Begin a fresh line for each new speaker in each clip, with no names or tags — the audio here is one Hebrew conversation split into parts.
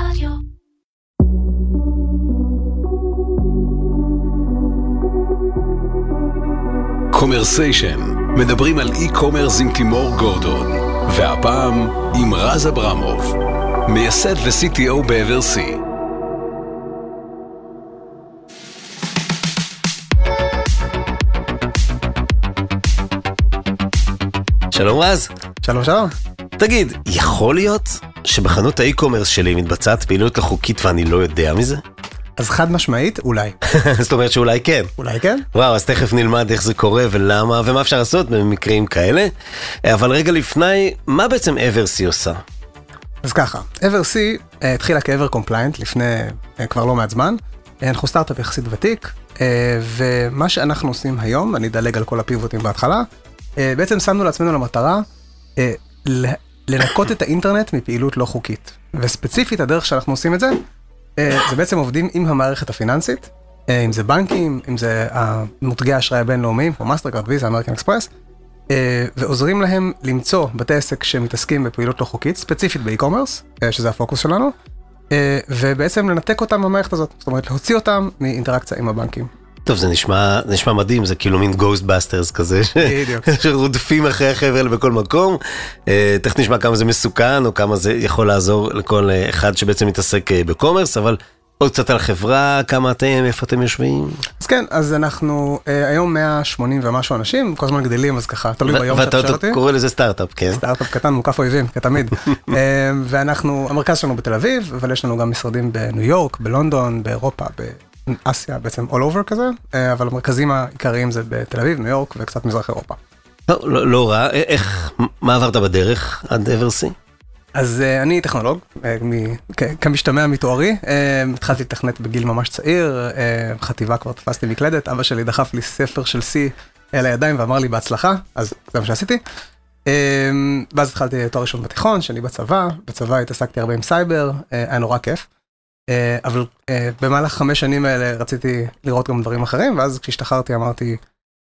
רדיו.
Commersation, מדברים על e-commerce עם תימור גורדון, והפעם עם רז אברמוב, מייסד ו-CTO ב-EverC.
שלום רז.
שלום שלום.
תגיד, יכול להיות שבחנות האי-קומרס שלי מתבצעת פעילות לא חוקית ואני לא יודע מזה?
אז חד משמעית, אולי.
זאת אומרת שאולי כן.
אולי כן?
וואו, אז תכף נלמד איך זה קורה ולמה ומה אפשר לעשות במקרים כאלה. אבל רגע לפני, מה בעצם אברסי עושה?
אז ככה, EverC אה, התחילה כ-Ever Compliant לפני אה, כבר לא מעט זמן. אה, אנחנו סטארט-אפ יחסית ותיק, ומה שאנחנו עושים היום, אני אדלג על כל הפיבוטים בהתחלה, בעצם שמנו לעצמנו למטרה לנקות את האינטרנט מפעילות לא חוקית. וספציפית הדרך שאנחנו עושים את זה, אה, זה בעצם עובדים עם המערכת הפיננסית, אה, אם זה בנקים, אם זה מותגי האשראי הבינלאומיים, כמו מאסטרקארד, ויזה, אמריקן אקספרס, אה, ועוזרים להם למצוא בתי עסק שמתעסקים בפעילות לא חוקית, ספציפית ב e-commerce, שזה הפוקוס שלנו, ובעצם לנתק אותם מהמערכת הזאת, זאת אומרת להוציא אותם מאינטראקציה עם הבנקים.
טוב, זה נשמע, נשמע מדהים, זה כאילו מין Ghostbusters כזה. שרודפים אחרי החבר'ה האלה בכל מקום. אה, תכף נשמע כמה זה מסוכן, או כמה זה יכול לעזור לכל אה, אחד שבעצם מתעסק אה, ב commerce, אבל עוד קצת על חברה, כמה אתם, איפה אתם יושבים?
אז כן, אז אנחנו אה, היום 180 ומשהו אנשים, כל הזמן גדלים, אז ככה, תלוי ביום שאתה
ואתה
שואל אותי.
קורא לזה סטארט-אפ, כן?
סטארט-אפ קטן מוקף אויבים, כתמיד. אה, ואנחנו, המרכז שלנו בתל אביב, אבל יש לנו גם משרדים בניו יורק, בלונדון, באירופה, באסיה, בעצם all over כזה, אה, אבל המרכזים העיקריים זה בתל אביב, ניו יורק וקצת מזרח אירופה.
לא, לא, לא רע, א- איך, מה עברת בדרך עד אברסי?
אז uh, אני טכנולוג, uh, מ- כ- כמשתמע מתוארי, uh, התחלתי לתכנת בגיל ממש צעיר, uh, חטיבה כבר תפסתי מקלדת, אבא שלי דחף לי ספר של C אל הידיים ואמר לי בהצלחה, אז זה מה שעשיתי. Uh, ואז התחלתי תואר ראשון בתיכון, שאני בצבא, בצבא התעסקתי הרבה עם סייבר, uh, היה נורא כיף. אה, אבל אה, במהלך חמש שנים האלה רציתי לראות גם דברים אחרים, ואז כשהשתחררתי אמרתי,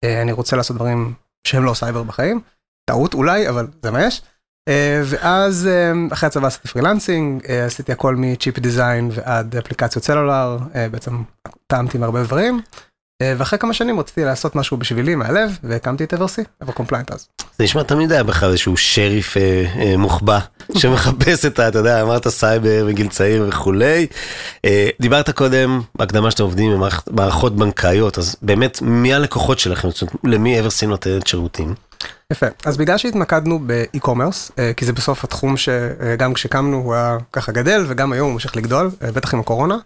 אה, אני רוצה לעשות דברים שהם לא סייבר בחיים. טעות אולי, אבל זה מה יש. אה, ואז אה, אחרי הצבא עשיתי freelancing, אה, עשיתי הכל מ chip design ועד אפליקציות סלולר, אה, בעצם טעמתי מהרבה דברים. אה, ואחרי כמה שנים רציתי לעשות משהו בשבילי מהלב, והקמתי את EverC, EverCompliant אז.
זה נשמע תמיד היה בכלל איזשהו שריף אה, אה, מוחבא שמחפש את ה... אתה יודע, אמרת סייבר מגיל צעיר וכולי. אה, דיברת קודם בהקדמה שאתם עובדים עם מערכ- מערכות בנקאיות, אז באמת מי הלקוחות שלכם? זאת אומרת, למי אברסי נותנת שירותים?
יפה, אז בגלל שהתמקדנו באי-קומרס, אה, כי זה בסוף התחום שגם כשקמנו הוא היה ככה גדל, וגם היום הוא ממשיך לגדול, אה, בטח עם הקורונה.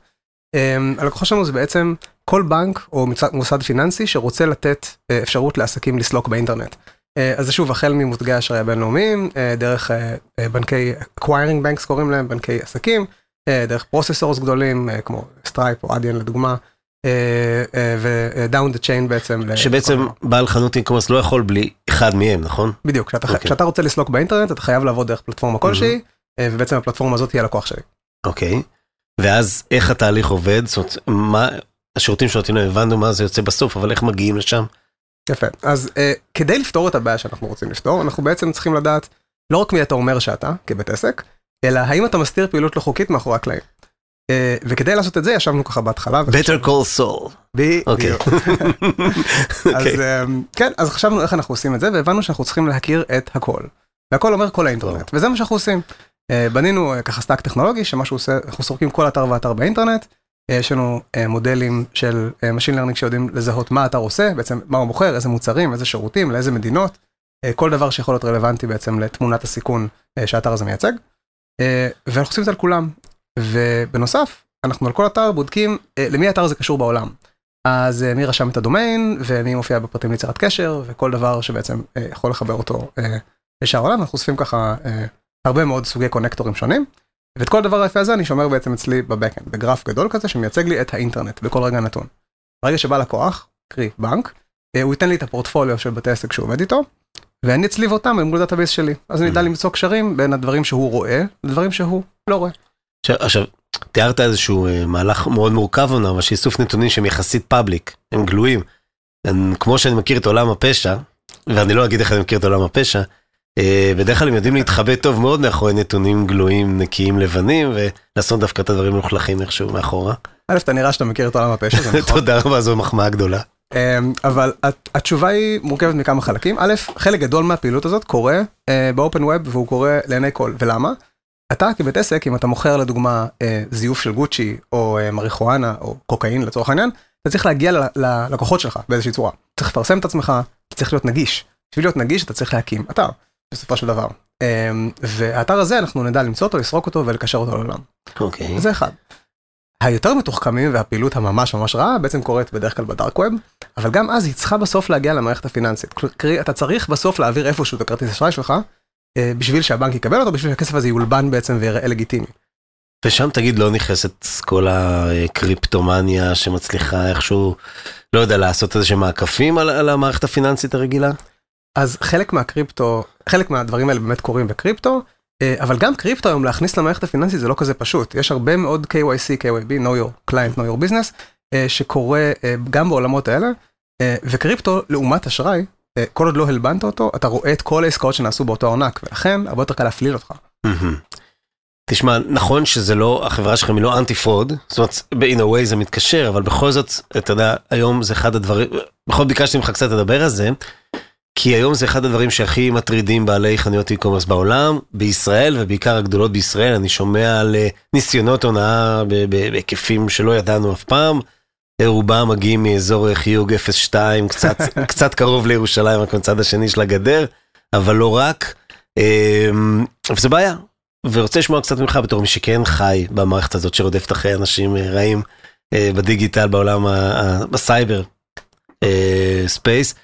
אה, הלקוחות שלנו זה בעצם כל בנק או מוסד פיננסי שרוצה לתת אה, אפשרות לעסקים לסלוק באינטרנט. אה, אז זה שוב החל ממותגי האשראי הבינלאומיים, אה, דרך בנקי acquiring banks קוראים להם, בנקי עסקים, דרך processors גדולים כמו Stripe או Adyen לדוגמה, ו down the chain בעצם.
שבעצם בעל חנות e-commerce לא יכול בלי אחד מהם, נכון?
בדיוק, כשאתה,
אוקיי.
כשאתה רוצה לסלוק באינטרנט אתה חייב לעבוד דרך פלטפורמה כלשהי, אה, ובעצם הפלטפורמה הזאת היא הלקוח שלי.
אוקיי. ואז איך התהליך עובד? זאת אומרת, מה... השירותים שנותנים להם, הבנו מה זה יוצא בסוף, אבל איך מגיעים לשם?
יפה, אז אה, כדי לפתור את הבעיה שאנחנו רוצים לפתור, אנחנו בעצם צריכים לדעת לא רק מי אתה אומר שאתה כבית עסק, אלא האם אתה מסתיר פעילות לא חוקית מאחורי הקלעים. אה, וכדי לעשות את זה ישבנו ככה בהתחלה.
Better call Saul. אוקיי.
בדיוק. אז
אוקיי.
אמ, כן, אז חשבנו איך אנחנו עושים את זה, והבנו שאנחנו צריכים להכיר את הכל. והכל אומר כל האינטרנט, וזה מה שאנחנו עושים. אה, בנינו אה, ככה stack טכנולוגי, שמה שהוא עושה, אנחנו סורקים כל אתר ואתר באינטרנט. אה, יש לנו מודלים של Machine Learning שיודעים לזהות מה האתר עושה, בעצם מה הוא מוכר, איזה מוצרים, איזה שירותים, לאיזה מדינות. כל דבר שיכול להיות רלוונטי בעצם לתמונת הסיכון שהאתר הזה מייצג. ואנחנו עושים את זה על כולם. ובנוסף, אנחנו על כל אתר בודקים למי האתר הזה קשור בעולם. אז מי רשם את הדומיין, ומי מופיע בפרטים ליצירת קשר, וכל דבר שבעצם יכול לחבר אותו לשאר העולם, אנחנו אוספים ככה הרבה מאוד סוגי קונקטורים שונים. ואת כל הדבר היפה הזה אני שומר בעצם אצלי בבקאנד, בגרף גדול כזה שמייצג לי את האינטרנט בכל רגע נתון. ברגע שבא לקוח, קרי בנק, אה, הוא ייתן לי את הפורטפוליו של בתי עסק שהוא עובד איתו, ואני אצליב אותם מול database שלי. אז אני אדע למצוא קשרים בין הדברים שהוא רואה לדברים שהוא לא רואה.
עכשיו, עכשיו, תיארת איזשהו אה, מהלך מאוד מורכב אומנם, אבל שאיסוף נתונים שהם יחסית public, הם גלויים. הם, כמו שאני מכיר את עולם הפשע, ואני לא אגיד איך אני מכיר את עולם הפשע, בדרך כלל הם יודעים להתחבא טוב מאוד מאחורי נתונים גלויים, נקיים, לבנים, ולעשות דווקא את הדברים מלוכלכים איכשהו מאחורה.
א', אתה נראה שאתה מכיר את עולם הפשע, זה נכון.
תודה רבה, זו מחמאה גדולה.
אמ, אבל הת- התשובה היא מורכבת מכמה חלקים. א', חלק גדול מהפעילות הזאת קורה באופן ווב והוא קורה לעיני כל. ולמה? אתה כבית עסק, אם אתה מוכר לדוגמה אה, זיוף של גוצ'י או אה, מריחואנה או קוקאין לצורך העניין, אתה צריך להגיע ללקוחות שלך באיזושהי צורה. צריך לפרסם את עצמך, צריך להיות נגיש. בשביל להיות נגיש אתה צריך להקים אתר, בסופו של דבר. אמ, והאתר הזה אנחנו נדע למצוא אותו, לסרוק אותו ולקשר אותו לעולם.
אוקיי.
זה אחד. היותר מתוחכמים והפעילות הממש ממש רעה בעצם קורית בדרך כלל בדארק ווב, אבל גם אז היא צריכה בסוף להגיע למערכת הפיננסית. קרי, אתה צריך בסוף להעביר איפשהו את הכרטיס אשראי שלך, אה, בשביל שהבנק יקבל אותו, בשביל שהכסף הזה יולבן בעצם ויראה לגיטימי.
ושם תגיד לא נכנסת כל הקריפטומניה שמצליחה איכשהו, לא יודע, לעשות איזה שהם מעקפים על, על המערכת הפיננסית הרגילה?
אז חלק מהקריפטו, חלק מהדברים האלה באמת קורים בקריפטו, אה, אבל גם קריפטו היום להכניס למערכת הפיננסית זה לא כזה פשוט. יש הרבה מאוד KYC, KYB, know your client, know your business, אה, שקורה אה, גם בעולמות האלה, וקריפטו לעומת אשראי, כל עוד לא הלבנת אותו, אתה רואה את כל העסקאות שנעשו באותו ארנק, ולכן הרבה יותר קל להפליל אותך.
תשמע, נכון שזה לא, החברה שלכם היא לא anti fraud, זאת אומרת, ב-in a way זה מתקשר, אבל בכל זאת, אתה יודע, היום זה אחד הדברים, בכל ביקשתי ממך קצת לדבר על זה, כי היום זה אחד הדברים שהכי מטרידים בעלי חנויות e-commerce בעולם, בישראל, ובעיקר הגדולות בישראל, אני שומע על אה, ניסיונות הונאה בהיקפים שלא ידענו אף פעם. רובם מגיעים מאזור חיוג 02, קצת, קצת קרוב לירושלים, רק מצד השני של הגדר, אבל לא רק. אמ, וזה בעיה, ורוצה לשמוע קצת ממך בתור מי שכן חי במערכת הזאת שרודפת אחרי אנשים אה, רעים אה, בדיגיטל בעולם, ה- ה- בסייבר אה, space.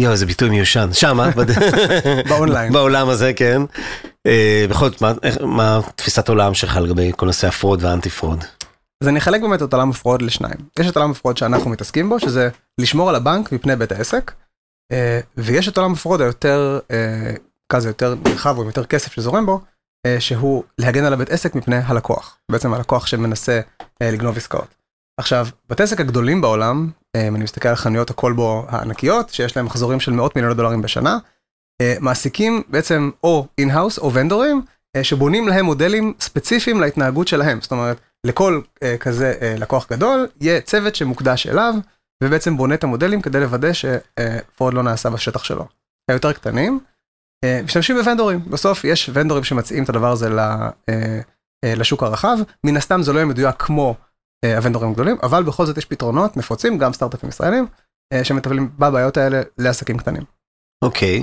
יואו איזה ביטוי מיושן, שמה,
באונליין.
בעולם הזה כן. אה, בכל זאת, מה- תפיסת עולם שלך לגבי כל נושא ה fraud וה anti fraud?
אז אני אחלק באמת את עולם ה fraud לשניים. יש את עולם ה fraud שאנחנו מתעסקים בו, שזה לשמור על הבנק מפני בית העסק, אה, ויש את עולם ה fraud היותר, אה, כזה יותר נרחב או עם יותר כסף שזורם בו, שהוא להגן על הבית עסק מפני הלקוח. בעצם הלקוח שמנסה לגנוב עסקאות. עכשיו, בתי עסק הגדולים בעולם, אה, אני מסתכל על חנויות הקולבו הענקיות, שיש להם מחזורים של מאות מיליוני דולרים בשנה, אה, מעסיקים בעצם או in-house או ונדורים, אה, שבונים להם מודלים ספציפיים להתנהגות שלהם. זאת אומרת, לכל כזה לקוח גדול, יהיה צוות שמוקדש אליו, ובעצם בונה את המודלים כדי לוודא ש fraud לא נעשה בשטח שלו. היותר קטנים, משתמשים בוונדורים. בסוף יש ונדורים שמציעים את הדבר הזה לשוק הרחב. מן הסתם זה לא יהיה מדויק כמו הוונדורים הגדולים, אבל בכל זאת יש פתרונות נפוצים, גם סטארט-אפים ישראלים, אה, שמטפלים בבעיות האלה לעסקים קטנים.
אוקיי.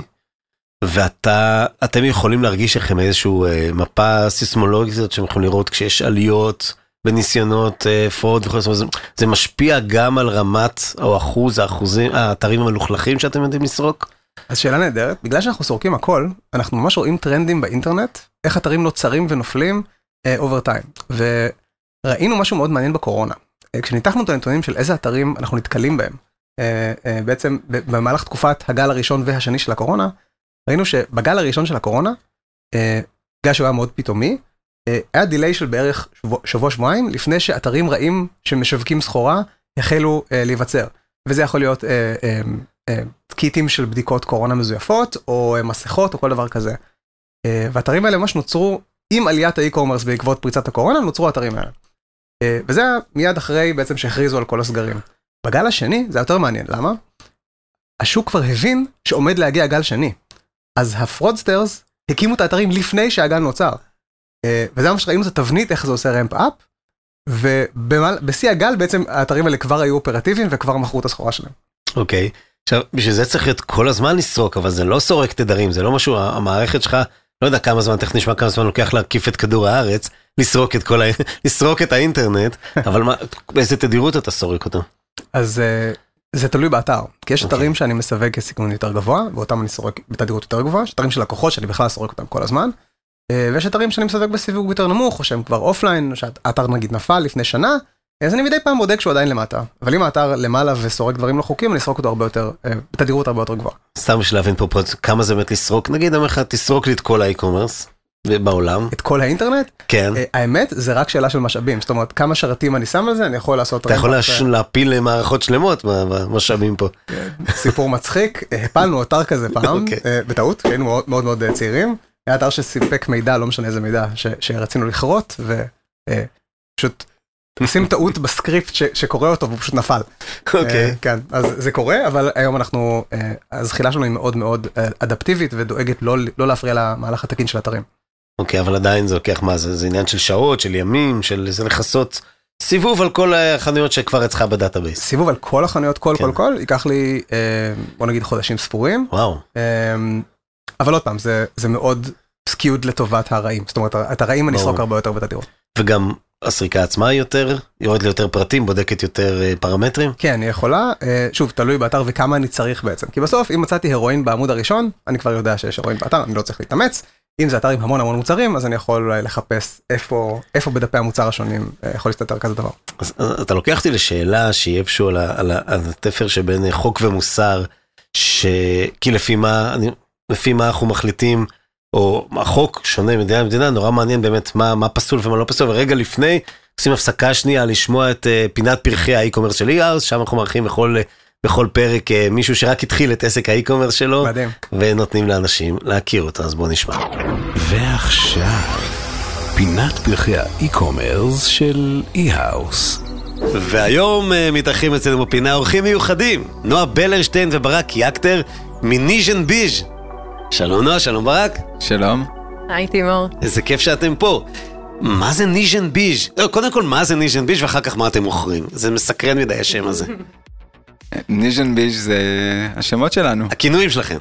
ואתה, אתם יכולים להרגיש לכם איזשהו אה, מפה סיסמולוגית שהם יכולים לראות כשיש עליות בניסיונות אה, fraud וכל זה, זה משפיע גם על רמת או אחוז האחוזים, האתרים המלוכלכים שאתם יודעים לסרוק?
אז שאלה נהדרת, בגלל שאנחנו סורקים הכל, אנחנו ממש רואים טרנדים באינטרנט, איך אתרים נוצרים ונופלים over אה, time. וראינו משהו מאוד מעניין בקורונה. אה, כשניתחנו את הנתונים של איזה אתרים אנחנו נתקלים בהם, אה, אה, בעצם במהלך תקופת הגל הראשון והשני של הקורונה, ראינו שבגל הראשון של הקורונה, בגלל שהוא היה מאוד פתאומי, היה delay של בערך שבוע, שבוע לפני שאתרים רעים שמשווקים סחורה החלו להיווצר. וזה יכול להיות קיטים של בדיקות קורונה מזויפות, או מסכות, או כל דבר כזה. והאתרים האלה ממש נוצרו עם עליית ה e-commerce בעקבות פריצת הקורונה, נוצרו האתרים האלה. אה, וזה היה מיד אחרי בעצם שהכריזו על כל הסגרים. בגל השני זה יותר מעניין, למה? השוק כבר הבין שעומד להגיע גל שני. אז ה fraudsters הקימו את האתרים לפני שהגל נוצר. Uh, וזה מה שראינו את התבנית איך זה עושה רמפ אפ. ובשיא הגל בעצם האתרים האלה כבר היו אופרטיביים וכבר מכרו את הסחורה שלהם.
אוקיי. עכשיו, בשביל זה צריך להיות כל הזמן לסרוק, אבל זה לא סורק תדרים, זה לא משהו, המערכת שלך, לא יודע כמה זמן, תכף נשמע כמה זמן לוקח להקיף את כדור הארץ, לסרוק את כל ה... לסרוק את האינטרנט, אבל מה, באיזה תדירות אתה סורק אותו?
אז uh, זה תלוי באתר, כי יש
אוקיי.
אתרים שאני מסווג כסיכון יותר גבוה, ואותם אני סורק בתדירות יותר גבוהה, יש אתרים של לקוחות שאני בכלל סורק אותם כל הזמן, אה, ויש אתרים שאני מסווג בסיווג יותר נמוך, או שהם כבר אופליין, או שהאתר נגיד נפל לפני שנה, אז אני מדי פעם בודק שהוא עדיין למטה, אבל אם האתר למעלה וסורק דברים לא חוקיים, אני אסרוק אותו הרבה יותר, אה, בתדירות הרבה יותר גבוהה.
סתם בשביל להבין פה פרוצ... כמה זה באמת לסרוק, נגיד, אומר לך, תסרוק לי את כל ה e-commerce, ובעולם?
את כל האינטרנט?
כן.
אה, האמת, זה רק שאלה של משאבים. זאת אומרת, כמה שרתים אני שם על זה, אני יכול לעשות...
אתה יכול להש- להפיל מערכות שלמות במשאבים פה.
אה, סיפור מצחיק, אה, הפלנו אתר כזה פעם,
אוקיי.
אה, בטעות, היינו מאוד מאוד אה, צעירים. היה אתר שסיפק מידע, לא משנה איזה מידע, ש- שרצינו לכרות, ופשוט עושים טעות בסקריפט שקורא אותו והוא פשוט נפל.
אוקיי.
אה, כן, אז זה קורה, אבל היום אנחנו, אה, הזחילה שלנו היא מאוד מאוד אה, אדפטיבית ודואגת לא לא להפריע למהלך התקין של אתרים.
אוקיי, אבל עדיין זה לוקח מה זה? זה עניין של שעות, של ימים, של זה לכסות סיבוב על כל החנויות שכבר אצלך ב database.
סיבוב על כל החנויות, כל
כן.
כל כל, ייקח לי, אה, בוא נגיד חודשים ספורים.
וואו.
אמ, אבל עוד פעם, זה, זה מאוד skewed לטובת הרעים. זאת אומרת, את הרעים אני. אסרוק הרבה יותר בתדירות.
וגם הסריקה עצמה היא יותר, יורדת ליותר פרטים, בודקת יותר אה, פרמטרים.
כן, אני יכולה, אה, שוב, תלוי באתר וכמה אני צריך בעצם. כי בסוף, אם מצאתי הרואין בעמוד הראשון, אני כבר יודע שיש הרואין באתר, אני לא צריך להתאמץ. אם זה אתר עם המון המון מוצרים, אז אני יכול אולי לחפש איפה, איפה בדפי המוצר השונים אה, יכול להסתתר כזה דבר.
אז אז אתה לוקח אותי לשאלה שהיא איפשהו על, על, על התפר שבין אה, חוק ומוסר, ש... כי לפי מה, אני, לפי מה אנחנו מחליטים, או החוק שונה ממדינה למדינה, נורא מעניין באמת מה, מה פסול ומה לא פסול, ורגע לפני עושים הפסקה שנייה לשמוע את פינת פרחי ה e-commerce של אי-האוס, שם אנחנו מארחים בכל, אה, בכל פרק אה, מישהו שרק התחיל את עסק ה e-commerce שלו,
מדהים.
ונותנים לאנשים להכיר אותו, אז בואו נשמע.
ועכשיו, פינת פרחי ה e-commerce של אי-האוס.
והיום אה, מתארחים אצלנו בפינה אורחים מיוחדים, נועה בלרשטיין וברק יקטר מניז'ן ביז'. שלום נועה, שלום ברק,
שלום.
היי תימור.
איזה כיף שאתם פה. מה זה ניז'ן ביז'? לא, קודם כל, מה זה ניז'ן ביז' ואחר כך מה אתם מוכרים? זה מסקרן מדי השם הזה.
ניז'ן ביש זה השמות שלנו,
הכינויים שלכם,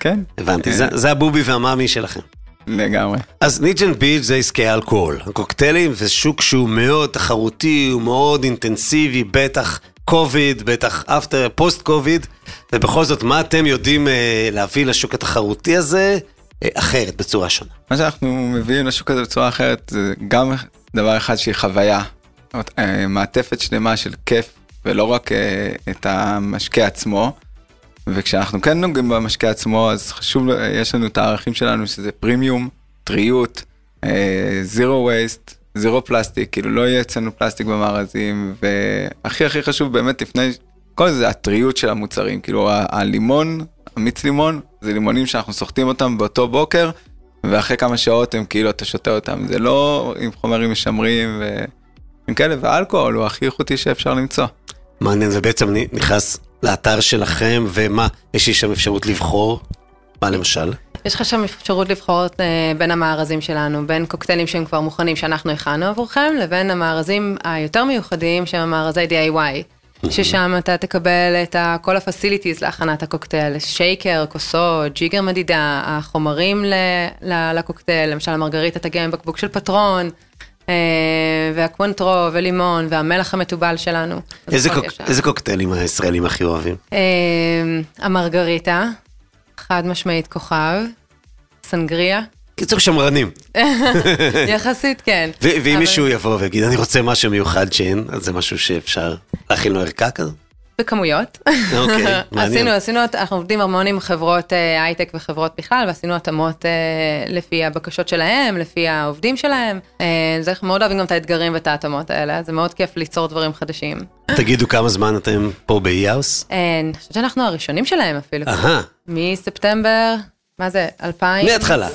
כן?
הבנתי,
אה,
זה, זה הבובי והמאמי שלכם.
לגמרי.
אז ניג'ן ביץ' זה עסקי אלכוהול. הקוקטיילים זה שוק שהוא מאוד תחרותי, הוא מאוד אינטנסיבי, בטח קוביד, בטח after, post COVID, ובכל זאת, מה אתם יודעים אה, להביא לשוק התחרותי הזה אה, אחרת, בצורה שונה?
מה שאנחנו מביאים לשוק הזה בצורה אחרת זה גם דבר אחד שהיא חוויה, אה, מעטפת שלמה של כיף ולא רק אה, את המשקה עצמו. וכשאנחנו כן נוגעים במשקה עצמו אז חשוב, יש לנו את הערכים שלנו שזה פרימיום, טריות, זירו וייסט, זירו פלסטיק, כאילו לא יהיה אצלנו פלסטיק במארזים, והכי הכי חשוב באמת לפני כל זה הטריות של המוצרים, כאילו הלימון, המיץ לימון, זה לימונים שאנחנו סוחטים אותם באותו בוקר, ואחרי כמה שעות הם כאילו אתה שותה אותם, זה לא עם חומרים משמרים ועם כאלה, ואלכוהול הוא הכי איכותי שאפשר למצוא.
מעניין, זה בעצם נכנס לאתר שלכם, ומה, יש לי שם אפשרות לבחור? מה למשל?
יש לך שם אפשרות לבחור אה, בין המארזים שלנו, בין קוקטיילים שהם כבר מוכנים שאנחנו הכנו עבורכם, לבין המארזים היותר מיוחדים שהם המארזי DIY. ששם אתה תקבל את כל הפסיליטיז להכנת הקוקטייל, שייקר, כוסות, ג'יגר מדידה, החומרים ל- ל- לקוקטייל, למשל המרגריטה תגיע עם בקבוק של פטרון, והקוונטרו ולימון והמלח המתובל שלנו.
איזה, קוק. איזה קוקטיילים הישראלים הכי אוהבים?
אה, המרגריטה, חד משמעית כוכב, סנגריה,
קיצור שמרנים.
יחסית כן.
ואם
אבל-
מישהו יבוא ויגיד, אני רוצה משהו מיוחד שאין, אז זה משהו שאפשר להכין לו ערכה כזו?
בכמויות.
אוקיי, מעניין.
עשינו, עשינו, אנחנו עובדים המון עם חברות אה, הייטק וחברות בכלל, ועשינו התאמות אה, לפי הבקשות שלהם, לפי העובדים שלהם. אה, זה אנחנו מאוד אוהבים גם את האתגרים ואת ההתאמות האלה, זה מאוד כיף ליצור דברים חדשים.
תגידו כמה זמן אתם פה באי-האוס?
אני חושבת שאנחנו הראשונים שלהם אפילו.
אהה,
מספטמבר, מה זה, 2020?
מההתחלה.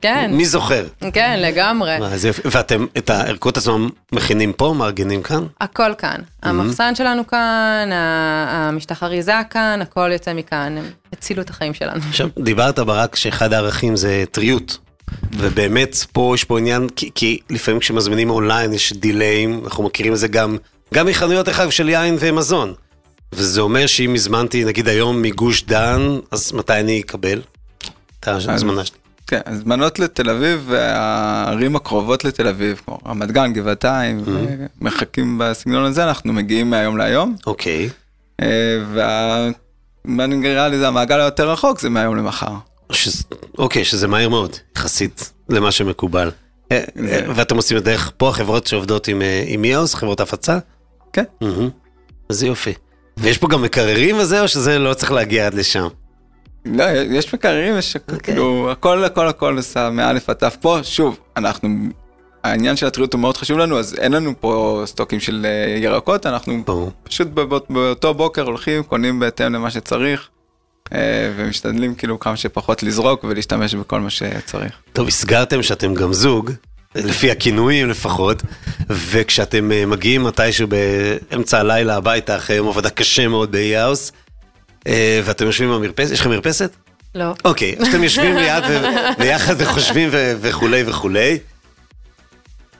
כן,
מי זוכר?
כן, לגמרי.
מה, יופי. ואתם את הערכות עצמם מכינים פה, מארגנים כאן?
הכל כאן. המחסן שלנו כאן, המשטח אריזה כאן, הכל יוצא מכאן. הם הצילו את החיים שלנו.
עכשיו, דיברת ברק שאחד הערכים זה טריות. ובאמת פה יש פה עניין, כי, כי לפעמים כשמזמינים אונליין יש דיליים, אנחנו מכירים את זה גם, גם מחנויות אחד של יין ומזון. וזה אומר שאם הזמנתי נגיד היום מגוש דן, אז מתי אני אקבל את ההזמנה שלי?
כן, הזמנות לתל אביב והערים הקרובות לתל אביב, כמו רמת גן, גבעתיים, ומחכים בסגנון הזה, אנחנו מגיעים מהיום להיום.
אוקיי.
אה, וה... נראה לי זה המעגל היותר רחוק, זה מהיום למחר.
שזה, אוקיי, שזה מהר מאוד, יחסית למה שמקובל. אה, אה, ואתם עושים את דרך פה החברות שעובדות עם, עם מיאוס, חברות הפצה?
כן.
מהמם. אז יופי. ויש פה גם מקררים וזה, או שזה לא צריך להגיע עד לשם?
לא, יש מקררים, יש
אוקיי.
כאילו, הכל הכל הכל עושה מאלף עד תף פה, שוב, אנחנו, העניין של הטריות הוא מאוד חשוב לנו, אז אין לנו פה סטוקים של אה, ירקות, אנחנו
ברור.
פשוט בבוא- באותו בוקר הולכים, קונים בהתאם למה שצריך, אה, ומשתדלים כאילו כמה שפחות לזרוק ולהשתמש בכל מה שצריך.
טוב, הסגרתם שאתם גם זוג, לפי הכינויים לפחות, וכשאתם אה, מגיעים מתישהו באמצע הלילה הביתה אחרי יום עבודה קשה מאוד באי-האוס, אה, ואתם יושבים במרפסת, יש לכם מרפסת?
לא.
אוקיי, אז אתם יושבים ליד ו- ביחד וחושבים וכולי וכולי.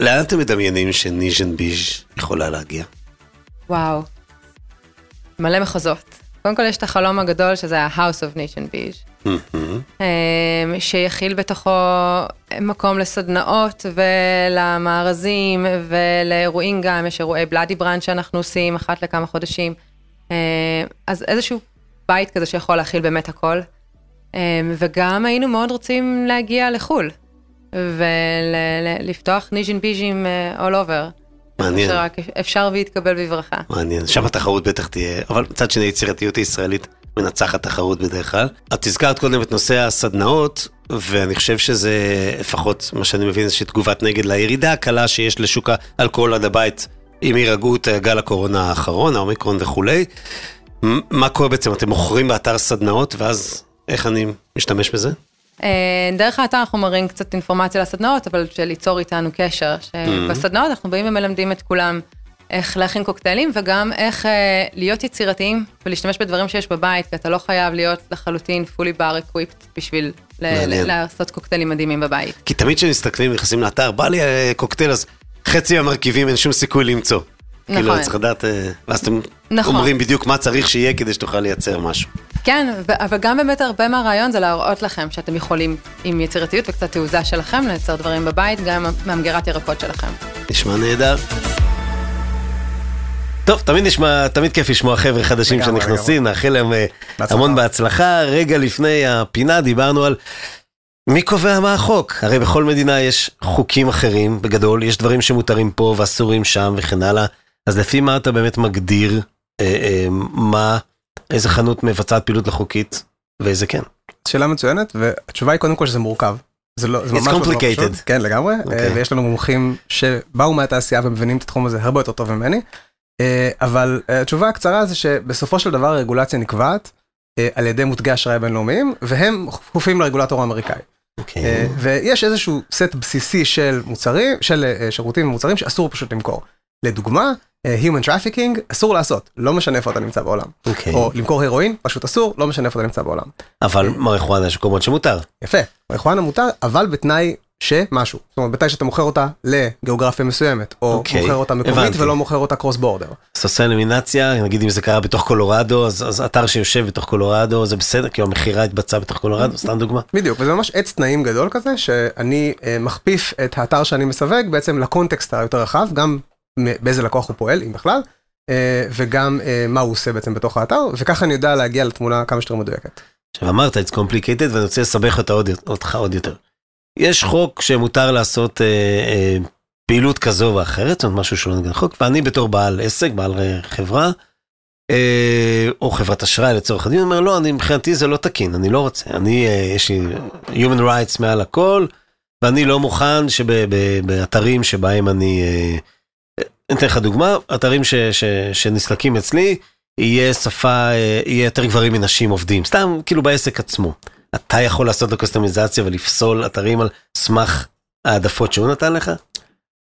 לאן אתם מדמיינים שניז'ן ביז' יכולה להגיע?
וואו. מלא מחוזות. קודם כל יש את החלום הגדול שזה ה-House of Nation.
מהמם.
אמ, שיכיל בתוכו מקום לסדנאות ולמארזים ולאירועים גם, יש אירועי בלאדי ברנד שאנחנו עושים אחת לכמה חודשים. אמ, אז איזשהו בית כזה שיכול להכיל באמת הכל. אמ, וגם היינו מאוד רוצים להגיע לחו"ל ולפתוח ניז'ין ביז'ים אה, all over.
מעניין.
שרק אפשר ויתקבל בברכה.
מעניין, שם התחרות בטח תהיה, אבל מצד שני יצירתיות הישראלית מנצחת תחרות בדרך כלל. את הזכרת קודם את נושא הסדנאות, ואני חושב שזה, לפחות מה שאני מבין, איזושהי תגובת נגד לירידה הקלה שיש לשוק האלכוהול עד הבית עם הירגעות אה, גל הקורונה האחרון, האומיקרון וכולי. מה קורה בעצם? אתם מוכרים באתר סדנאות, ואז איך אני משתמש בזה?
אה, דרך האתר אנחנו מראים קצת אינפורמציה לסדנאות, אבל של ליצור איתנו קשר. שבסדנאות אנחנו באים ומלמדים את כולם איך להכין קוקטיילים, וגם איך אה, להיות יצירתיים ולהשתמש בדברים שיש בבית, כי אתה לא חייב להיות לחלוטין fully bar equipped בשביל ל- לעשות קוקטיילים מדהימים בבית.
כי תמיד כשמסתכלים, נכנסים לאתר, בא לי אה, קוקטייל, אז חצי מהמרכיבים אין שום סיכוי למצוא.
נכון.
כאילו, צריך לדעת, אה, ואז אתם
נכון.
אומרים בדיוק מה צריך שיהיה כדי שתוכל לייצר משהו.
כן, אבל גם באמת הרבה מהרעיון זה להראות לכם שאתם יכולים עם יצירתיות וקצת תעוזה שלכם לייצר דברים בבית, גם מהמגירת ירקות שלכם.
נשמע נהדר. טוב, תמיד נשמע, תמיד כיף לשמוע חבר'ה חדשים
לגמרי,
שנכנסים, נאחל להם אה. המון בהצלחה. רגע לפני הפינה דיברנו על מי קובע מה החוק. הרי בכל מדינה יש חוקים אחרים, בגדול, יש דברים שמותרים פה ואסורים שם וכן הלאה. אז לפי מה אתה באמת מגדיר אה, אה, מה, איזה חנות מבצעת פעילות לא חוקית ואיזה כן?
שאלה מצוינת, והתשובה היא קודם כל שזה מורכב. זה לא, זה ממש לא. פשוט. כן, לגמרי.
אוקיי.
אה, ויש לנו מומחים שבאו מהתעשייה ומבינים את התחום הזה הרבה יותר טוב ממני. אה, אבל אה, התשובה הקצרה זה שבסופו של דבר הרגולציה נקבעת על ידי מותגי אשראי בינלאומיים, והם כפופים לרגולטור האמריקאי.
אוקיי.
אה, ויש איזשהו סט בסיסי של מוצרים, של שירותים ומוצרים שאסור פשוט למכור. לדוגמה, Human Trafficking אסור לעשות, לא משנה איפה אתה נמצא בעולם.
אוקיי.
או למכור הרואין, פשוט אסור, לא משנה איפה אתה נמצא בעולם.
אבל מריחואנה יש מקומות שמותר.
יפה, מריחואנה מותר, אבל בתנאי שמשהו. זאת אומרת, בתנאי שאתה מוכר אותה לגיאוגרפיה מסוימת, או
אוקיי,
מוכר אותה מקומית
הבנתי.
ולא מוכר אותה קרוס בורדר.
אז עושה אלימינציה, נגיד אם זה קרה בתוך קולורדו, אז, אז אתר שיושב בתוך קולורדו זה בסדר, כי המכירה התבצעה בתוך קולורדו, סתם דוגמה.
בדיוק, וזה ממש עץ תנאים גדול כזה, שאני אה, מכפיף את האתר שאני מסווג בעצם לקונטקסט היותר רחב, גם באיזה לקוח הוא פועל, אם בכלל, אה, וגם אה, מה הוא עושה בעצם בתוך האתר, וככה אני יודע להגיע לתמונה כמה שיותר מדויקת.
עכשיו אמרת, it's complicated, ואני רוצה לסבך אותך עוד יותר. יש חוק שמותר לעשות אה, אה, פעילות כזו או אחרת, זאת אומרת משהו שלא נגד החוק, ואני בתור בעל עסק, בעל חברה, אה, או חברת אשראי לצורך הדין, אומר לא, אני, מבחינתי זה לא תקין, אני לא רוצה, אני, אה, יש לי human rights מעל הכל, ואני לא מוכן שבאתרים שבהם אני, אה, אני אתן לך דוגמה, אתרים ש, ש, שנסלקים אצלי, יהיה שפה, אה, יהיה יותר גברים מנשים עובדים, סתם כאילו בעסק עצמו. אתה יכול לעשות לו קוסטומיזציה ולפסול אתרים על סמך העדפות שהוא נתן לך?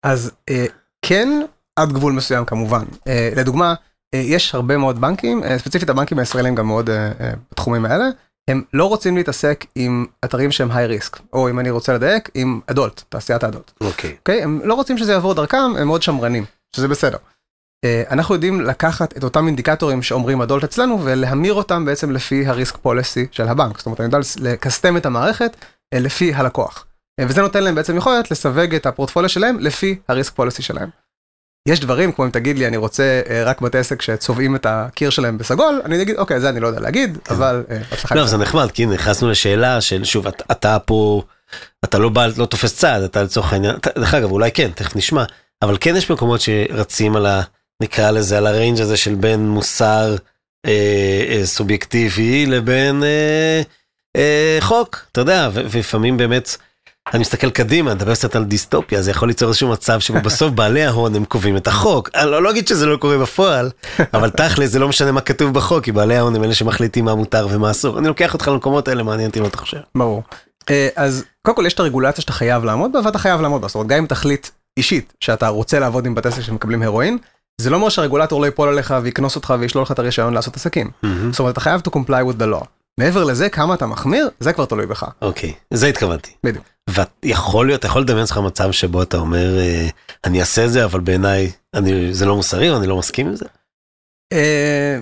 אז אה, כן, עד גבול מסוים כמובן. אה, לדוגמה, אה, יש הרבה מאוד בנקים, אה, ספציפית הבנקים הישראלים גם מאוד אה, אה, בתחומים האלה, הם לא רוצים להתעסק עם אתרים שהם היי ריסק, או אם אני רוצה לדייק, עם אדולט, תעשיית האדולט.
אוקיי.
אוקיי? הם לא רוצים שזה יעבור דרכם, הם מאוד שמרנים, שזה בסדר. אה, אנחנו יודעים לקחת את אותם אינדיקטורים שאומרים אדולט אצלנו ולהמיר אותם בעצם לפי הריסק פוליסי של הבנק. זאת אומרת, אני יודע לקסטם את המערכת אה, לפי הלקוח. אה, וזה נותן להם בעצם יכולת לסווג את הפורטפוליו שלהם לפי הריסק פוליסי שלהם. יש דברים, כמו אם תגיד לי, אני רוצה רק בתי עסק שצובעים את הקיר שלהם בסגול, אני אגיד, אוקיי, זה אני לא יודע להגיד, אבל אה, הצלחה.
לא. זה נחמד, כי נכנסנו לשאלה של, שוב, אתה, אתה פה, אתה לא בא, לא תופס צעד, אתה לצורך העניין, דרך אגב, אולי כן, תכף נשמע, אבל כן יש מקומות שרצים על ה... נקרא לזה, על הריינג' הזה של בין מוסר אה, אה, סובייקטיבי לבין אה, אה, חוק, אתה יודע, ולפעמים באמת, אני מסתכל קדימה, נדבר קצת על דיסטופיה, זה יכול ליצור איזשהו מצב שבו בסוף בעלי ההון הם קובעים את החוק. אני לא, לא אגיד שזה לא קורה בפועל, אבל תכל'ס זה לא משנה מה כתוב בחוק, כי בעלי ההון הם אלה שמחליטים מה מותר ומה אסור. אני לוקח אותך למקומות האלה, מעניין אותי מה אתה חושב.
ברור. אה, אז קודם כל יש את הרגולציה שאתה חייב לעמוד בה ואתה חייב לעמוד בה. זאת אומרת, גם אם תחליט אישית שאתה רוצה לעבוד עם בתי עסק שמקבלים הרואין, זה לא אומר שהרגולטור לא ייפול עליך ויקנוס אותך וישלול לך את הרישיון לעשות עסקים. זאת אומרת, אתה חייב to comply with the law. מעבר לזה, כמה אתה מחמיר, זה כבר תלוי בך.
אוקיי, זה התכוונתי.
בדיוק.
ויכול להיות, אתה יכול לדמיין לך מצב שבו אתה אומר, אה, אני אעשה את זה, אבל בעיניי אני- זה לא מוסרי, אני לא מסכים עם זה?
אה,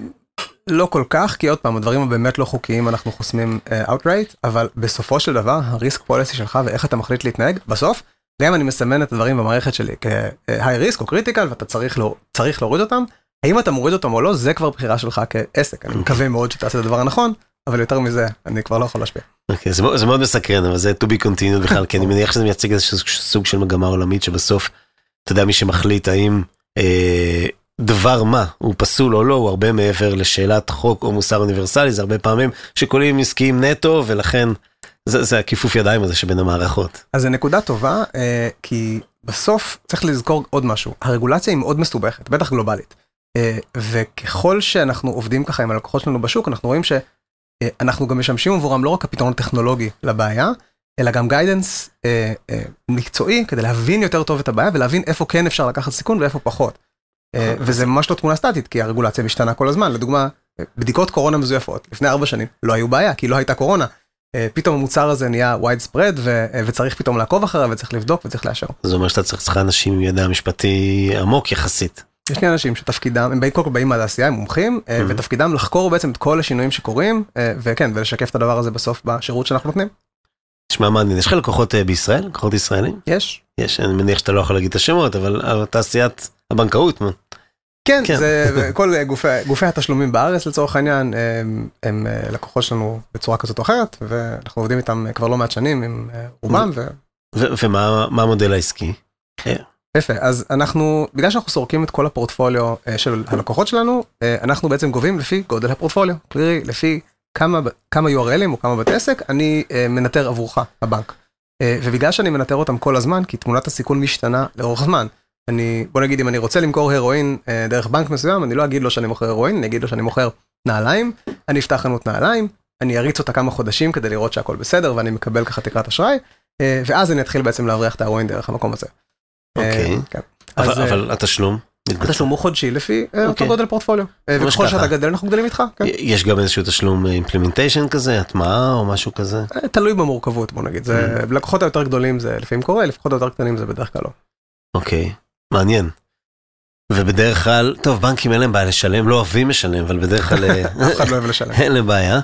לא כל כך, כי עוד פעם, הדברים הבאמת לא חוקיים אנחנו חוסמים אה, outright, אבל בסופו של דבר, הריסק פוליסי שלך ואיך אתה מחליט להתנהג, בסוף, גם אם אני מסמן את הדברים במערכת שלי כ-high risk או critical ואתה צריך, לא, צריך להוריד אותם, האם אתה מוריד אותם או לא, זה כבר בחירה שלך כעסק. אני מקווה מאוד שתעשה את הדבר הנכון, אבל יותר מזה, אני כבר לא יכול להשפיע.
אוקיי, זה, מאוד- זה מאוד מסקרן, אבל זה to be continued בכלל, כי אני מניח שזה מייצג איזשהו סוג של מגמה עולמית שבסוף, אתה יודע, מי שמחליט האם אה, דבר מה הוא פסול או לא, הוא הרבה מעבר לשאלת חוק או מוסר אוניברסלי, זה הרבה פעמים שיקולים עסקיים נטו, ולכן זה, זה הכיפוף ידיים הזה שבין המערכות.
אז זו נקודה טובה, אה, כי בסוף צריך לזכור עוד משהו, הרגולציה היא מאוד מסובכת, בטח גלובלית. אה, וככל שאנחנו עובדים ככה עם הלקוחות שלנו בשוק, אנחנו רואים שאנחנו גם משמשים עבורם לא רק הפתרון הטכנולוגי לבעיה, אלא גם גיידנס אה, אה, מקצועי כדי להבין יותר טוב את הבעיה ולהבין איפה כן אפשר לקחת סיכון ואיפה פחות. אה, וזה ממש לא תמונה סטטית, כי הרגולציה משתנה כל הזמן. לדוגמה, אה, בדיקות קורונה מזויפות, לפני ארבע שנים לא היו בעיה, כי לא הייתה קורונה. אה, פתאום המוצר הזה נהיה wide spread אה, וצריך פתאום לעקוב אחריו וצריך לבדוק וצריך לאשר.
זה אומר שאתה צריך אנשים עם ידע משפטי עמוק יחסית.
יש לי אנשים שתפקידם, הם באים קודם כל באים מהתעשייה, הם מומחים, אה. ותפקידם לחקור בעצם את כל השינויים שקורים, וכן, ולשקף את הדבר הזה בסוף בשירות שאנחנו נותנים.
תשמע מעניין, יש לך לקוחות בישראל? לקוחות ישראלים?
יש.
יש, אני מניח שאתה לא יכול להגיד את השמות, אבל תעשיית הבנקאות, מה?
כן,
כן.
זה כל אה, גופי, גופי התשלומים בארץ לצורך העניין, הם, הם אה, לקוחות שלנו בצורה כזאת או אחרת, ואנחנו עובדים איתם אה, כבר לא מעט שנים עם אה, רובם, ו...
ו- ומה מה המודל העסקי?
יפה, אז אנחנו, בגלל שאנחנו סורקים את כל הפורטפוליו אה, של הלקוחות שלנו, אה, אנחנו בעצם גובים לפי גודל הפורטפוליו, קרי לפי כמה, כמה URLים או כמה בתי עסק אני אה, מנטר עבורך, הבנק. אה, ובגלל שאני מנטר אותם כל הזמן, כי תמונת הסיכון משתנה לאורך זמן. אני, בוא נגיד אם אני רוצה למכור הרואין אה, דרך בנק מסוים, אני לא אגיד לו שאני מוכר הרואין, אני אגיד לו שאני מוכר נעליים, אני אפתח חנות נעליים, אני אריץ אותה כמה חודשים כדי לראות שהכל בסדר ואני מקבל ככה תקרת אשראי, אה, ואז אני אתחיל בעצם להבריח את ההרואין דרך המקום הזה.
אוקיי.
אה, כן.
אבל
אז, אה,
אבל התשלום? מתבצע.
התשלום הוא חודשי לפי אה, אותו
אוקיי.
גודל פורטפוליו. אה, וככל. שאתה גדל אנחנו גדלים איתך. כן.
יש גם איזשהו תשלום implementation כזה, הטמעה או משהו כזה?
אה, תלוי במורכבות בוא נגיד. זה
Mm.
לקוחות היותר גדולים זה לפעמים קורה, לפחות היותר קטנים זה בדרך כלל לא.
אוקיי, מעניין. ובדרך כלל, טוב, בנקים אין להם בעיה לשלם, לא אוהבים לשלם, אבל בדרך כלל אה,
אף אחד לא אוהב לשלם.
אין להם בעיה.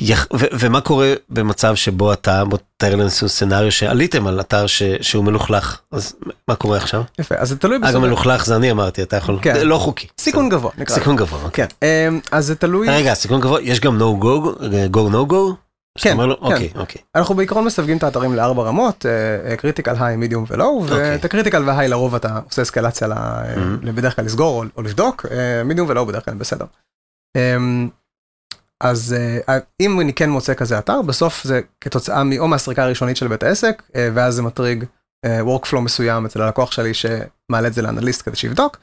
יח- ו- ומה קורה במצב שבו אתה, בוא תאר לנו איזשהו scenario שעליתם על אתר ש- שהוא מלוכלך, אז מה קורה עכשיו?
יפה, אז זה תלוי
אגב,
בסוג-
מלוכלך זה אני אמרתי, אתה יכול,
כן.
לא חוקי.
סיכון גבוה. נקרא.
סיכון גבוה, אוקיי.
כן. אה, אז זה תלוי,
רגע, סיכון גבוה, יש גם no go, go no go?
כן,
אומר
כן.
אוקיי, אוקיי.
אנחנו בעיקרון מסווגים את האתרים לארבע רמות, critical, high, medium ו
low.
ואת ה critical וה high לרוב אתה עושה אסקלציה ל-
Mhm.
בדרך כלל לסגור או- או לבדוק, מידיום ולואו בדרך כלל בסדר. אמ, אז אה, אם אני כן מוצא כזה אתר, בסוף זה כתוצאה מ- או מהסריקה הראשונית של בית העסק, אה, ואז זה מטריג אה, workflow מסוים אצל הלקוח שלי שמעלה את זה לאנליסט כדי שיבדוק, אה,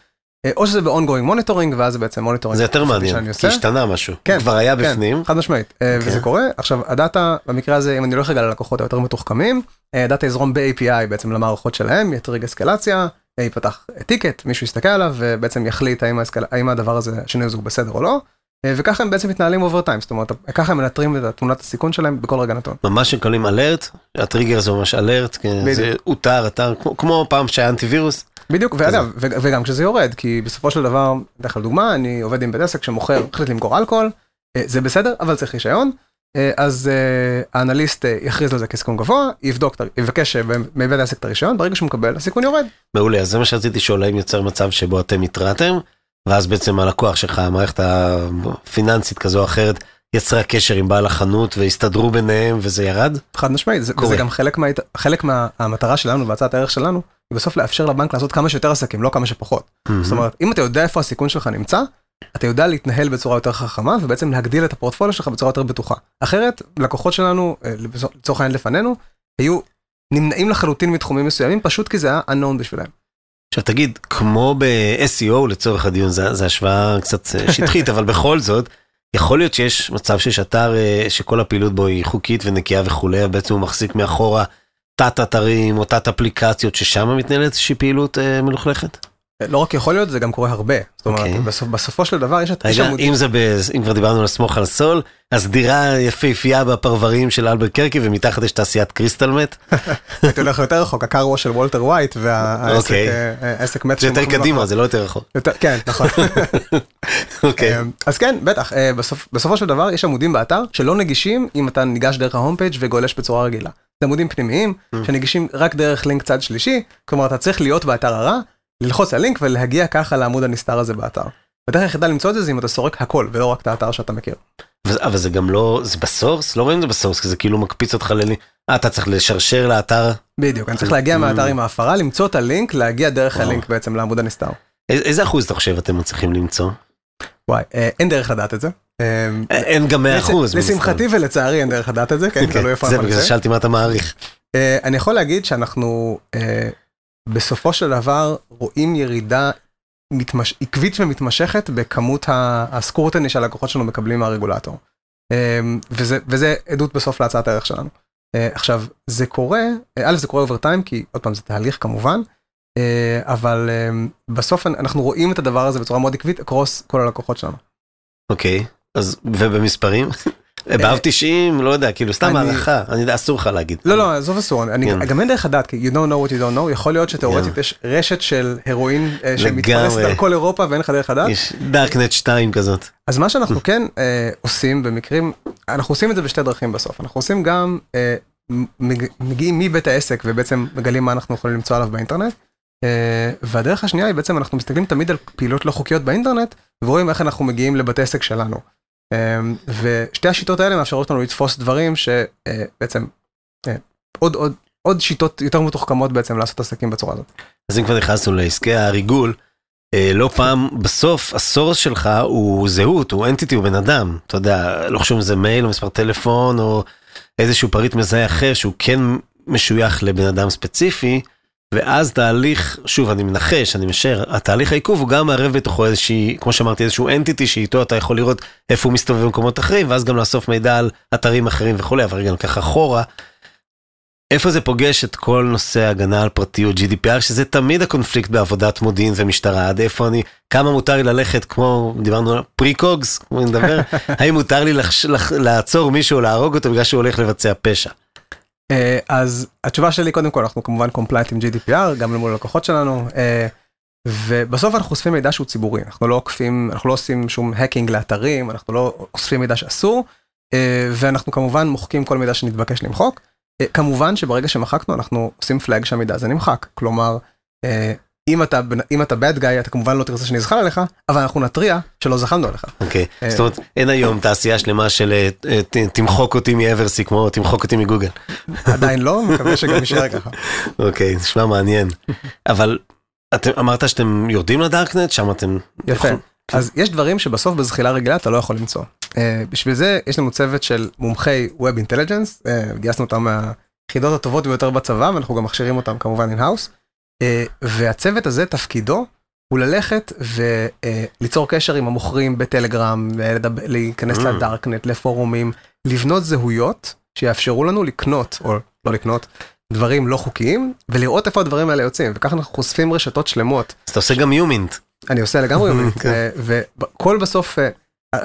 או שזה ב-ongoing monitoring, ואז זה בעצם monitoring.
זה יותר מעניין, כי
עושה.
השתנה משהו.
כן,
כבר היה
כן,
בפנים.
חד משמעית, אה,
אוקיי.
וזה קורה. עכשיו, הדאטה, במקרה הזה, אם אני הולך רגע ללקוחות היותר מתוחכמים, אה, הדאטה יזרום ב-API בעצם למערכות שלהם, יטריג אסקלציה, אה, ייפתח ticket, מישהו יסתכל עליו, ובעצם יחליט האם, האסקל... האם הדבר הזה, השינוי הזה הוא בסדר או לא, אה, וככה הם בעצם מתנהלים over time, זאת אומרת, ככה הם מנטרים את תמונת הסיכון שלהם בכל רגע נתון.
ממש מקבלים alert, הטריגר זה ממש alert, כן, זה אותר, אתר, כמו- פעם שהיה אנטיווירוס.
בדיוק, ואגב, וגם כשזה יורד, כי בסופו של דבר, בדרך כלל דוגמה, אני עובד עם בית עסק שמוכר, החליט למכור אלכוהול, אה, זה בסדר, אבל צריך רישיון, אה, אז אה, האנליסט אה, יכריז על זה כסיכון גבוה, יבדוק, יבקש אה, מבית העסק את הרישיון, ברגע שהוא מקבל, הסיכון יורד.
מעולה, אז זה מה שרציתי לשאול, האם יוצר מצב שבו אתם התרעתם, ואז בעצם הלקוח שלך, המערכת הפיננסית כזו או אחרת, יצרה קשר עם בעל החנות והסתדרו ביניהם וזה ירד?
חד משמעית, זה. וזה גם חלק, מה, חלק מהמטרה שלנו והצעת הערך שלנו, היא בסוף לאפשר לבנק לעשות כמה שיותר עסקים, לא כמה שפחות. זאת אומרת, אם אתה יודע איפה הסיכון שלך נמצא, אתה יודע להתנהל בצורה יותר חכמה ובעצם להגדיל את הפורטפוליו שלך בצורה יותר בטוחה. אחרת, לקוחות שלנו, אה, לצורך העניין לפנינו, היו נמנעים לחלוטין מתחומים מסוימים פשוט כי זה היה unknown בשבילם.
עכשיו תגיד, כמו ב-SEO לצורך הדיון, זו השוואה קצת אה, שטחית, אבל בכל זאת, יכול להיות שיש מצב שיש אתר אה, שכל הפעילות בו היא חוקית ונקייה וכולי, בעצם הוא מחזיק מאחורה תת אתרים או תת אפליקציות ששם מתנהלת איזושהי פעילות אה, מלוכלכת?
לא רק יכול להיות, זה גם קורה הרבה. זאת אומרת,
אוקיי.
בסופ, בסופו של דבר יש את
רגע, אם זה, ב, אם כבר דיברנו על סמוך על סול, אז דירה יפהפייה בפרברים של אלבקרקי ומתחת יש תעשיית crystal meth.
הייתי הולך יותר רחוק, ה car wash של וולטר ווייט והעסק
אוקיי.
אה, אה, עסק meth.
זה יותר קדימה. זה לא יותר רחוק.
יותר- כן, נכון.
אוקיי.
אה, אז כן, בטח, אה, בסופ- בסופו של דבר יש עמודים באתר שלא נגישים אם אתה ניגש דרך ה home page וגולש בצורה רגילה. זה עמודים פנימיים
Mm.
שנגישים רק דרך לינק צד שלישי, כלומר אתה צריך להיות באתר הרע, ללחוץ על לינק ולהגיע ככה לעמוד הנסתר הזה באתר. הדרך היחידה למצוא את זה זה אם אתה סורק הכל ולא רק את האתר שאתה מכיר.
אבל זה גם לא, זה בסורס? לא רואים את זה בסורס, כי זה כאילו מקפיץ אותך ללי... אה, אתה צריך לשרשר לאתר.
בדיוק, אני צריך להגיע
Mm.
מהאתר עם ההפרה, למצוא את הלינק, להגיע דרך. הלינק בעצם לעמוד הנסתר.
איזה אחוז אתה חושב אתם מצליחים למצוא?
וואי, אה, אין דרך לדעת את זה. אה,
אה, אין גם 100 אחוז.
לשמחתי ולצערי אין דרך לדעת את זה, כן,
אוקיי,
תלוי איפה
זה
אנחנו
בגלל זה
נמצאים.
שאלתי מה אתה מעריך.
אני יכול להגיד שאנחנו בסופו של דבר רואים ירידה מתמש... עקבית ומתמשכת בכמות הסקורטני שהלקוחות שלנו מקבלים מהרגולטור. אה, וזה, וזה עדות בסוף להצעת הערך שלנו. אה, עכשיו, זה קורה, אה, א', זה קורה אובר טיים, כי עוד פעם זה תהליך כמובן, אה, אבל אה, בסוף אנחנו רואים את הדבר הזה בצורה מאוד עקבית אקרוס כל הלקוחות שלנו.
אוקיי, אז ובמספרים? באב 90, לא יודע, כאילו סתם הערכה, אני יודע, אסור לך להגיד.
לא, לא, עזוב אסור, אני
כן.
גם אין דרך לדעת, כי you don't know what you don't know, יכול להיות שתאורטית. יש רשת של הרואין אה, שמתפרסת. על כל אירופה ואין לך דרך לדעת.
יש דארקנט 2 כזאת.
אז מה שאנחנו כן אה, עושים במקרים, אנחנו עושים את זה בשתי דרכים בסוף, אנחנו עושים גם, אה, מג- מגיעים מבית העסק ובעצם מגלים מה אנחנו יכולים למצוא עליו באינטרנט. והדרך השנייה היא בעצם אנחנו מסתכלים תמיד על פעילות לא חוקיות באינטרנט ורואים איך אנחנו מגיעים לבתי עסק שלנו. אה, ושתי השיטות האלה מאפשרות לנו לתפוס דברים שבעצם עוד עוד עוד שיטות יותר מתוחכמות בעצם לעשות עסקים בצורה הזאת.
אז אם כבר נכנסנו לעסקי הריגול, אה, לא פעם בסוף הסורס שלך הוא זהות, הוא אנטיטי, הוא בן אדם. אתה יודע, לא חשוב אם זה מייל או מספר טלפון או איזשהו פריט מזהה אחר שהוא כן משוייך לבן אדם ספציפי, ואז תהליך, שוב אני מנחש, אני משער, התהליך העיכוב הוא גם מערב בתוכו איזושהי, כמו שאמרתי, איזשהו אנטיטי שאיתו אתה יכול לראות איפה הוא מסתובב במקומות אחרים, ואז גם לאסוף מידע על אתרים אחרים וכולי, אבל רגע ניקח אחורה. איפה זה פוגש את כל נושא ההגנה על פרטיות GDPR שזה תמיד הקונפליקט בעבודת מודיעין ומשטרה עד איפה אני כמה מותר לי ללכת כמו דיברנו על precogs כמו נדבר האם מותר לי לחש, לח, לעצור מישהו להרוג אותו בגלל שהוא הולך לבצע פשע.
אה, אז התשובה שלי קודם כל אנחנו כמובן compliant עם GDPR גם למול הלקוחות שלנו אה, ובסוף אנחנו אוספים מידע שהוא ציבורי אנחנו לא עוקפים אנחנו לא עושים שום האקינג לאתרים אנחנו לא אוספים מידע שאסור אה, ואנחנו כמובן מוחקים כל מידע שנתבקש למחוק. כמובן שברגע שמחקנו אנחנו עושים פלאג שהמידע הזה נמחק כלומר אם אתה אם אתה bad guy אתה כמובן לא תרצה שנזחל עליך אבל אנחנו נתריע שלא זחלנו עליך.
אוקיי
אה.
זאת אומרת אין היום תעשייה שלמה של אה, אה, תמחוק אותי מאברסי כמו תמחוק אותי מגוגל.
עדיין לא מקווה שגם יישאר ככה.
אוקיי נשמע מעניין אבל אתם אמרת שאתם יורדים לדארקנט שם אתם
יפה. אז יש דברים שבסוף בזחילה רגילה אתה לא יכול למצוא. בשביל זה יש לנו צוות של מומחי Web Intelligence, uh, גייסנו אותם מהיחידות הטובות ביותר בצבא ואנחנו גם מכשירים אותם כמובן in-house. Uh, והצוות הזה תפקידו הוא ללכת וליצור קשר עם המוכרים בטלגרם, להיכנס
Mm.
לדארקנט, לפורומים, לבנות זהויות שיאפשרו לנו לקנות, או לא לקנות, דברים לא חוקיים, ולראות איפה הדברים האלה יוצאים, וככה אנחנו חושפים רשתות שלמות
אז אתה עושה גם יומינט.
אני עושה לגמרי יומינט,
כן.
וכל בסוף, אה,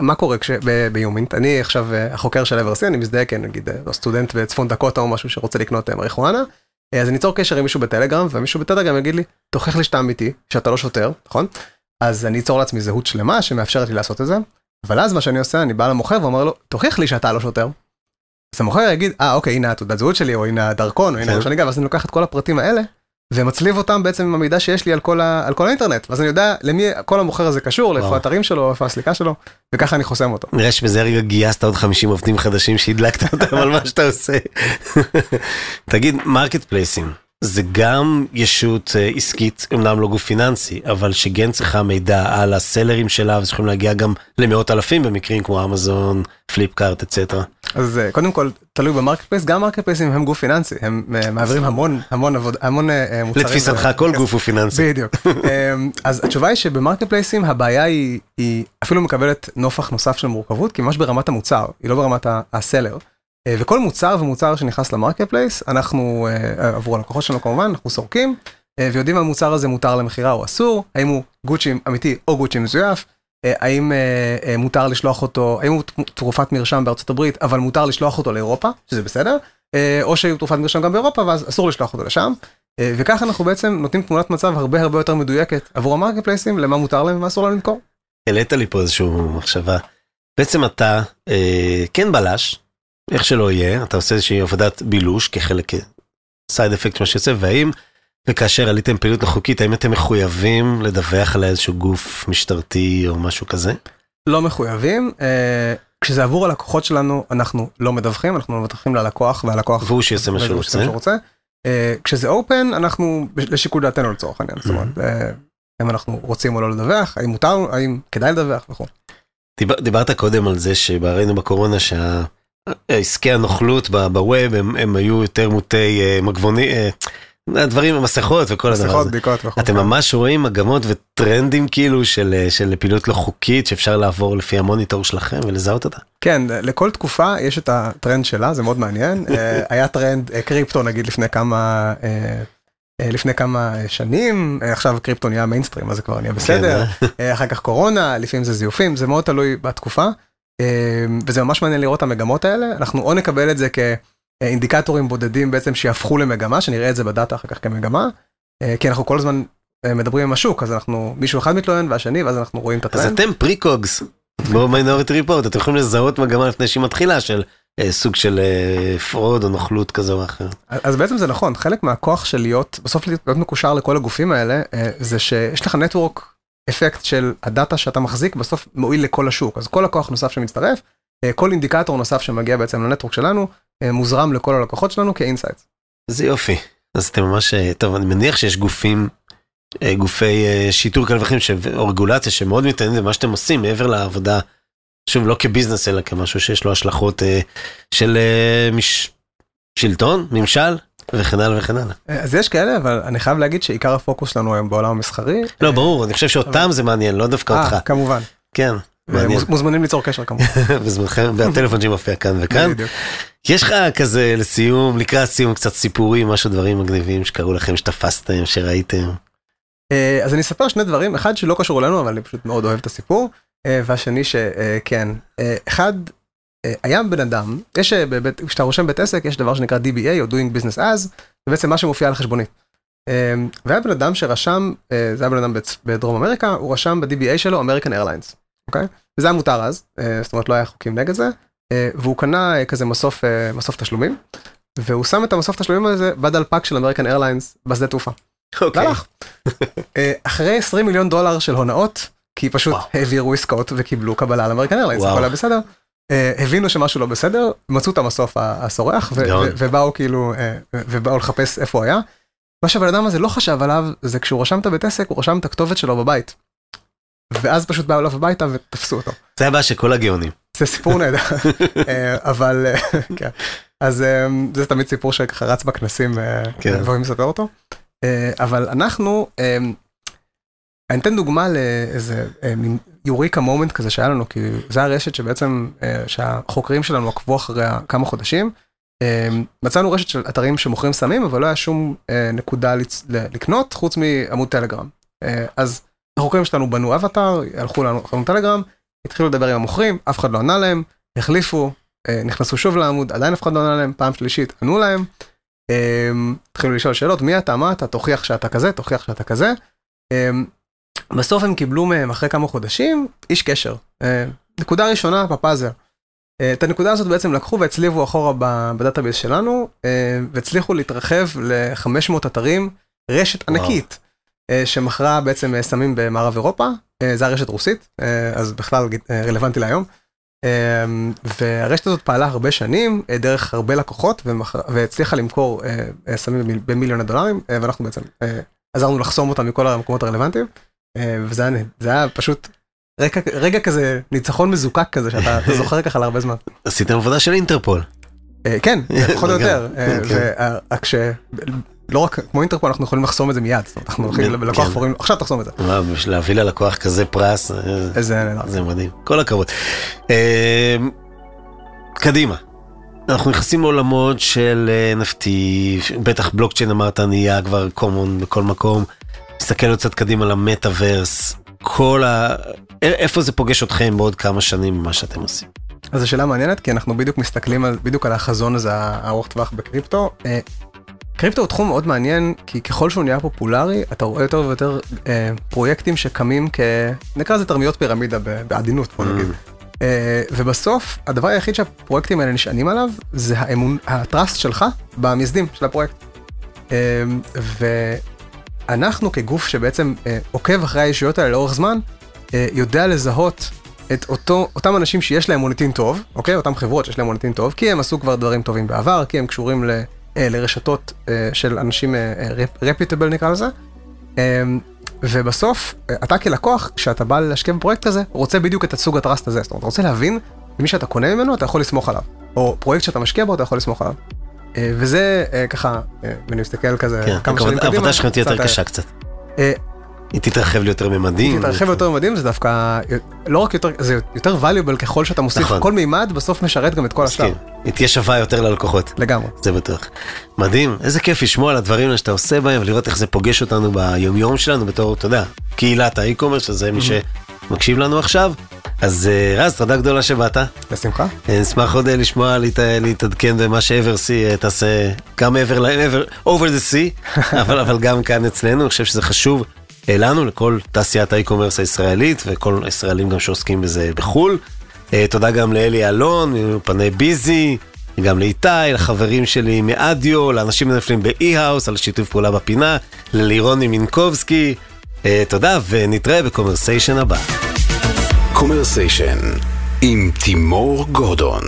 מה קורה כש- ביומינט, אני עכשיו אה, החוקר של אברסי, אני מזדהה כנגיד אה, סטודנט בצפון דקוטה או משהו שרוצה לקנות אה, מריחואנה, אה, אז אני אצור קשר עם מישהו בטלגרם, ומישהו בטלגרם יגיד לי, תוכיח לי שאתה אמיתי, שאתה לא שוטר, נכון? אז אני אצור לעצמי זהות שלמה שמאפשרת לי לעשות את זה, אבל אז מה שאני עושה, אני בא למוכר ואומר לו, תוכיח לי שאתה לא שוטר. אז המוכר יגיד, אה אוקיי, הנה התעודת זהות שלי, או הנה הדרכון, או הנה
כן.
מה שאני גר, ואז אני לוקח את כל הפרטים האלה, ומצליב אותם בעצם עם המידע שיש לי על כל, ה, על כל האינטרנט, ואז אני יודע למי כל המוכר הזה קשור, לאיפה. האתרים שלו, איפה הסליקה שלו, וככה אני חוסם אותו.
נראה שבזה רגע גייסת עוד 50 עובדים חדשים שהדלקת אותם על מה שאתה עושה. תגיד, marketplace ים, זה גם ישות אה, עסקית, אמנם לא גוף פיננסי, אבל שכן צריכה מידע על ה seller ים שלה, וצריכים להגיע גם למאות אלפים במקרים כמו אמזון, פליפקארט, et cetera.
אז אה, קודם כל, תלוי ב marketplace, גם marketplace ים הם גוף פיננסי, הם אה, מעבירים המון, המון עבודה, המון מוצרים.
לתפיסתך כל גוף הוא פיננסי.
בדיוק. אמ, אז התשובה היא שב marketplace ים הבעיה היא, היא אפילו מקבלת נופח נוסף של מורכבות, כי ממש ברמת המוצר, היא לא ברמת ה seller. אה, וכל מוצר ומוצר שנכנס ל marketplace, אנחנו, אה, עבור הלקוחות שלנו כמובן, אנחנו סורקים, אה, ויודעים אם המוצר הזה מותר למכירה או אסור, האם הוא גוצ'י אמיתי או גוצ'י מזויף, אה, האם אה, אה, מותר לשלוח אותו, האם הוא תרופת מרשם בארצות הברית, אבל מותר לשלוח אותו לאירופה, שזה בסדר, אה, או שהוא תרופת מרשם גם באירופה, ואז אסור לשלוח אותו לשם. אה, וככה אנחנו בעצם נותנים תמונת מצב הרבה הרבה יותר מדויקת עבור ה marketplace ים, למה מותר להם ומה אסור להם למכור.
העלית לי פה איזושהי מחשבה. בעצם אתה אה, כן בלש, איך שלא יהיה, אתה עושה איזושהי עבודת בילוש כחלק, side effect מה שיוצא, והאם, וכאשר עליתם פעילות לא חוקית, האם אתם מחויבים לדווח על איזשהו גוף משטרתי או משהו כזה?
לא מחויבים, אה, כשזה עבור הלקוחות שלנו אנחנו לא מדווחים, אנחנו מדווחים ללקוח והלקוח...
והוא שיעשה מה שהוא רוצה.
אה, כשזה אופן אנחנו לשיקול דעתנו לצורך העניין, זאת אומרת, אה, אם אנחנו רוצים או לא לדווח, האם מותר, האם כדאי לדווח וכו'.
דיבר, דיברת קודם על זה שראינו בקורונה שהעסקי הנוכלות בווב הם, הם היו יותר מוטי אה, מגבוני, אה, הדברים, מסכות וכל הדבר
מסכות,
הזה.
בדיקות וכו'.
אתם ממש רואים מגמות וטרנדים כאילו של, אה, של פעילות לא חוקית שאפשר לעבור לפי המוניטור שלכם ולזהות אותה.
כן, לכל תקופה יש את הטרנד שלה, זה מאוד מעניין. היה טרנד קריפטו נגיד לפני כמה, לפני כמה שנים, עכשיו קריפטו נהיה מיינסטרים אז זה כבר נהיה בסדר. אה, אחר כך קורונה, לפעמים זה זיופים, זה מאוד תלוי בתקופה. אה, וזה ממש מעניין לראות את המגמות האלה, אנחנו או נקבל את זה כאינדיקטורים בודדים בעצם שיהפכו למגמה, שנראה את זה בדאטה אחר כך כמגמה, אה, כי אנחנו כל הזמן אה, מדברים עם השוק, אז אנחנו, מישהו אחד מתלונן והשני, ואז אנחנו רואים את
אז
הטרנד.
אתם precogs, ב Minority Report, אתם יכולים לזהות מגמה לפני שהיא מתחילה של אה, סוג של fraud או נוכלות כזו או אחרת.
אז בעצם זה נכון, חלק מהכוח של להיות, בסוף להיות מקושר לכל הגופים האלה, זה שיש לך network effect של הדאטה שאתה מחזיק, בסוף מועיל לכל השוק. אז כל לקוח נוסף שמצטרף, אה, כל אינדיקטור נוסף שמגיע בעצם ל network שלנו, אה, מוזרם לכל הלקוחות שלנו כ insights.
זה יופי. אז אתם ממש, אה, טוב, אני מניח שיש גופים, גופי שיטור כאלה ואחרים, ש- או רגולציה שמאוד מתעניינים במה שאתם עושים מעבר לעבודה, שוב, לא כביזנס אלא כמשהו שיש לו השלכות של מש... שלטון, ממשל, וכן הלאה וכן הלאה.
אה, אז יש כאלה, אבל אני חייב להגיד שעיקר הפוקוס שלנו היום בעולם המסחרי.
לא,
אה,
ברור, אני חושב שאותם זה מעניין, לא דווקא אותך.
אה, כמובן.
כן, מעניין.
מוז- מוזמנים ליצור קשר כמובן.
בזמנכם, והטלפון שמופיע כאן וכאן. יש לך כזה לסיום, לקראת סיום, קצת סיפורים, משהו, דברים מגניבים שקרו לכם, שתפסתם, שראיתם.
אה, אז אני אספר שני דברים, אחד שלא קשור אלינו, אבל אני פשוט מאוד אוהב את הסיפור, אה, והשני שכן. אחד, אה, היה בן אדם, יש, אה, בבית- כשאתה רושם בית עסק, יש דבר שנקרא DBA או Doing Business As, זה בעצם מה שמופיע על החשבונית. אה, והיה בן אדם שרשם, אה, זה היה בן אדם בדרום אמריקה, הוא רשם ב-DBA שלו American Airlines, אוקיי? וזה היה מותר אז, אה, זאת אומרת לא היה חוקים נגד זה, אה, והוא קנה אה, כזה מסוף, אה, מסוף תשלומים, והוא שם את המסוף תשלומים הזה בדלפק של American Airlines בשדה תעופה. והלך. אה, אחרי 20 מיליון דולר של הונאות, כי פשוט
וואו.
העבירו עסקאות וקיבלו קבלה לאמריקן איירליינס,
וואו.
הכל היה בסדר. אה, הבינו שמשהו לא בסדר, מצאו את המסוף הסורח, ובאו כאילו, אה, ובאו לחפש איפה הוא היה. מה שהבן אדם הזה לא חשב עליו, זה כשהוא רשם את הבית עסק, הוא רשם את הכתובת שלו בבית. ואז פשוט באו אליו הביתה ותפסו אותו.
זה הבעיה של כל הגאונים.
זה סיפור נהדר, אה, אבל כן. אז זה תמיד סיפור שככה רץ בכנסים,
כן.
ואוהבים לספר אותו. אבל אנחנו, אני אתן דוגמה לאיזה מין יוריקה מומנט כזה שהיה לנו, כי זה הרשת שבעצם, אה, שהחוקרים שלנו עקבו אחריה כמה חודשים. אה, מצאנו רשת של אתרים שמוכרים סמים, אבל לא היה שום אה, נקודה לקנות חוץ מעמוד טלגרם. אז החוקרים שלנו בנו אבטאר, הלכו לעמוד טלגרם, התחילו לדבר עם המוכרים, אף אחד לא ענה להם, החליפו, נכנסו שוב לעמוד, עדיין אף אחד לא ענה להם, פעם שלישית ענו להם, התחילו לשאול שאלות, מי אתה, מה אתה, תוכיח שאתה כזה, תוכיח שאתה כזה. בסוף הם קיבלו מהם אחרי כמה חודשים איש קשר. אה, נקודה ראשונה בפאזל. אה, את הנקודה הזאת בעצם לקחו והצליבו אחורה ב- ב database שלנו, אה, והצליחו להתרחב ל-500 אתרים, רשת
וואו.
ענקית, שמכרה בעצם סמים במערב אירופה, זה הרשת רוסית, אז בכלל רלוונטי להיום. והרשת הזאת פעלה הרבה שנים דרך הרבה לקוחות והצליחה למכור סמים במיל- במיליוני דולרים ואנחנו בעצם עזרנו לחסום אותם מכל המקומות הרלוונטיים וזה היה, זה היה פשוט רגע, רגע כזה ניצחון מזוקק כזה שאתה אתה זוכר ככה להרבה זמן.
עשיתם עבודה של אינטרפול.
אה, כן, פחות או יותר. אה,
כן.
ש... לא רק כמו אינטרפול אנחנו יכולים לחסום את זה מיד, אנחנו הולכים
כן.
ללקוח ואומרים לו, עכשיו תחסום את זה.
בשביל להביא ללקוח כזה פרס, אה,
נהדר.
זה מדהים. כל הכבוד. אה, קדימה. אנחנו נכנסים לעולמות של אה, NFT, בטח בלוקצ'יין אמרת נהיה כבר common בכל מקום. נסתכל עוד קצת קדימה למטאוורס, כל ה... איפה זה פוגש אתכם בעוד כמה שנים ממה שאתם עושים?
אז זו שאלה מעניינת כי אנחנו בדיוק מסתכלים על, בדיוק על החזון הזה הארוך טווח בקריפטו. אה, קריפטו הוא תחום מאוד מעניין כי ככל שהוא נהיה פופולרי אתה רואה יותר ויותר אה, פרויקטים שקמים כ... נקרא לזה תרמיות פירמידה בעדינות בוא נגיד. אה, ובסוף הדבר היחיד שהפרויקטים האלה נשענים עליו זה האמון, הטראסט שלך במייסדים של הפרויקט. אה, ואנחנו כגוף שבעצם אה, עוקב אחרי הישויות האלה לאורך זמן, אה, יודע לזהות את אותו, אותם אנשים שיש להם מוניטין טוב, אוקיי? אותם חברות שיש להם מוניטין טוב, כי הם עשו כבר דברים טובים בעבר, כי הם קשורים ל, אה, לרשתות אה, של אנשים רפיטבל נקרא לזה. אה, ובסוף, אה, אתה כלקוח, כשאתה בא להשקיע בפרויקט כזה, רוצה בדיוק את הסוג הטראסט הזה. זאת אומרת, אתה רוצה להבין, מי שאתה קונה ממנו, אתה יכול לסמוך עליו. או פרויקט שאתה משקיע בו, אתה יכול לסמוך עליו. אה, וזה אה, ככה, אה, ואני מסתכל כזה
כן,
כמה שנים קדימה.
העבודה שלכם תהיה יותר קשה קצת. היא תתרחב ליותר ממדים.
היא תתרחב יותר מדהים, זה דווקא לא רק יותר, זה יותר valuable ככל שאתה מוסיף,
נכון.
כל מימד בסוף משרת גם את כל השאר.
היא תהיה שווה יותר ללקוחות.
לגמרי.
זה בטוח. מדהים, איזה כיף לשמוע על הדברים שאתה עושה בהם ולראות איך זה פוגש אותנו ביומיום שלנו בתור, אתה יודע, קהילת האי-קומרס, שזה מי שמקשיב לנו עכשיו. אז אה, רז, תודה גדולה שבאת.
בשמחה.
אה, נשמח עוד אה, לשמוע, להת- להתעדכן במה שאברסי אה, תעשה, גם מעבר, לעבר, over the sea, אבל, אבל גם כאן אצלנו, אני חושב שזה חשוב לנו, לכל תעשיית האי-קומרס הישראלית, וכל הישראלים גם שעוסקים בזה בחו"ל. תודה גם לאלי אלון, מאולפני ביזי, גם לאיתי, לחברים שלי מאדיו, לאנשים הנפלים באי-האוס, על שיתוף פעולה בפינה, ללירוני מינקובסקי. תודה, ונתראה בקומרסיישן הבא.
קומרסיישן עם תימור גורדון.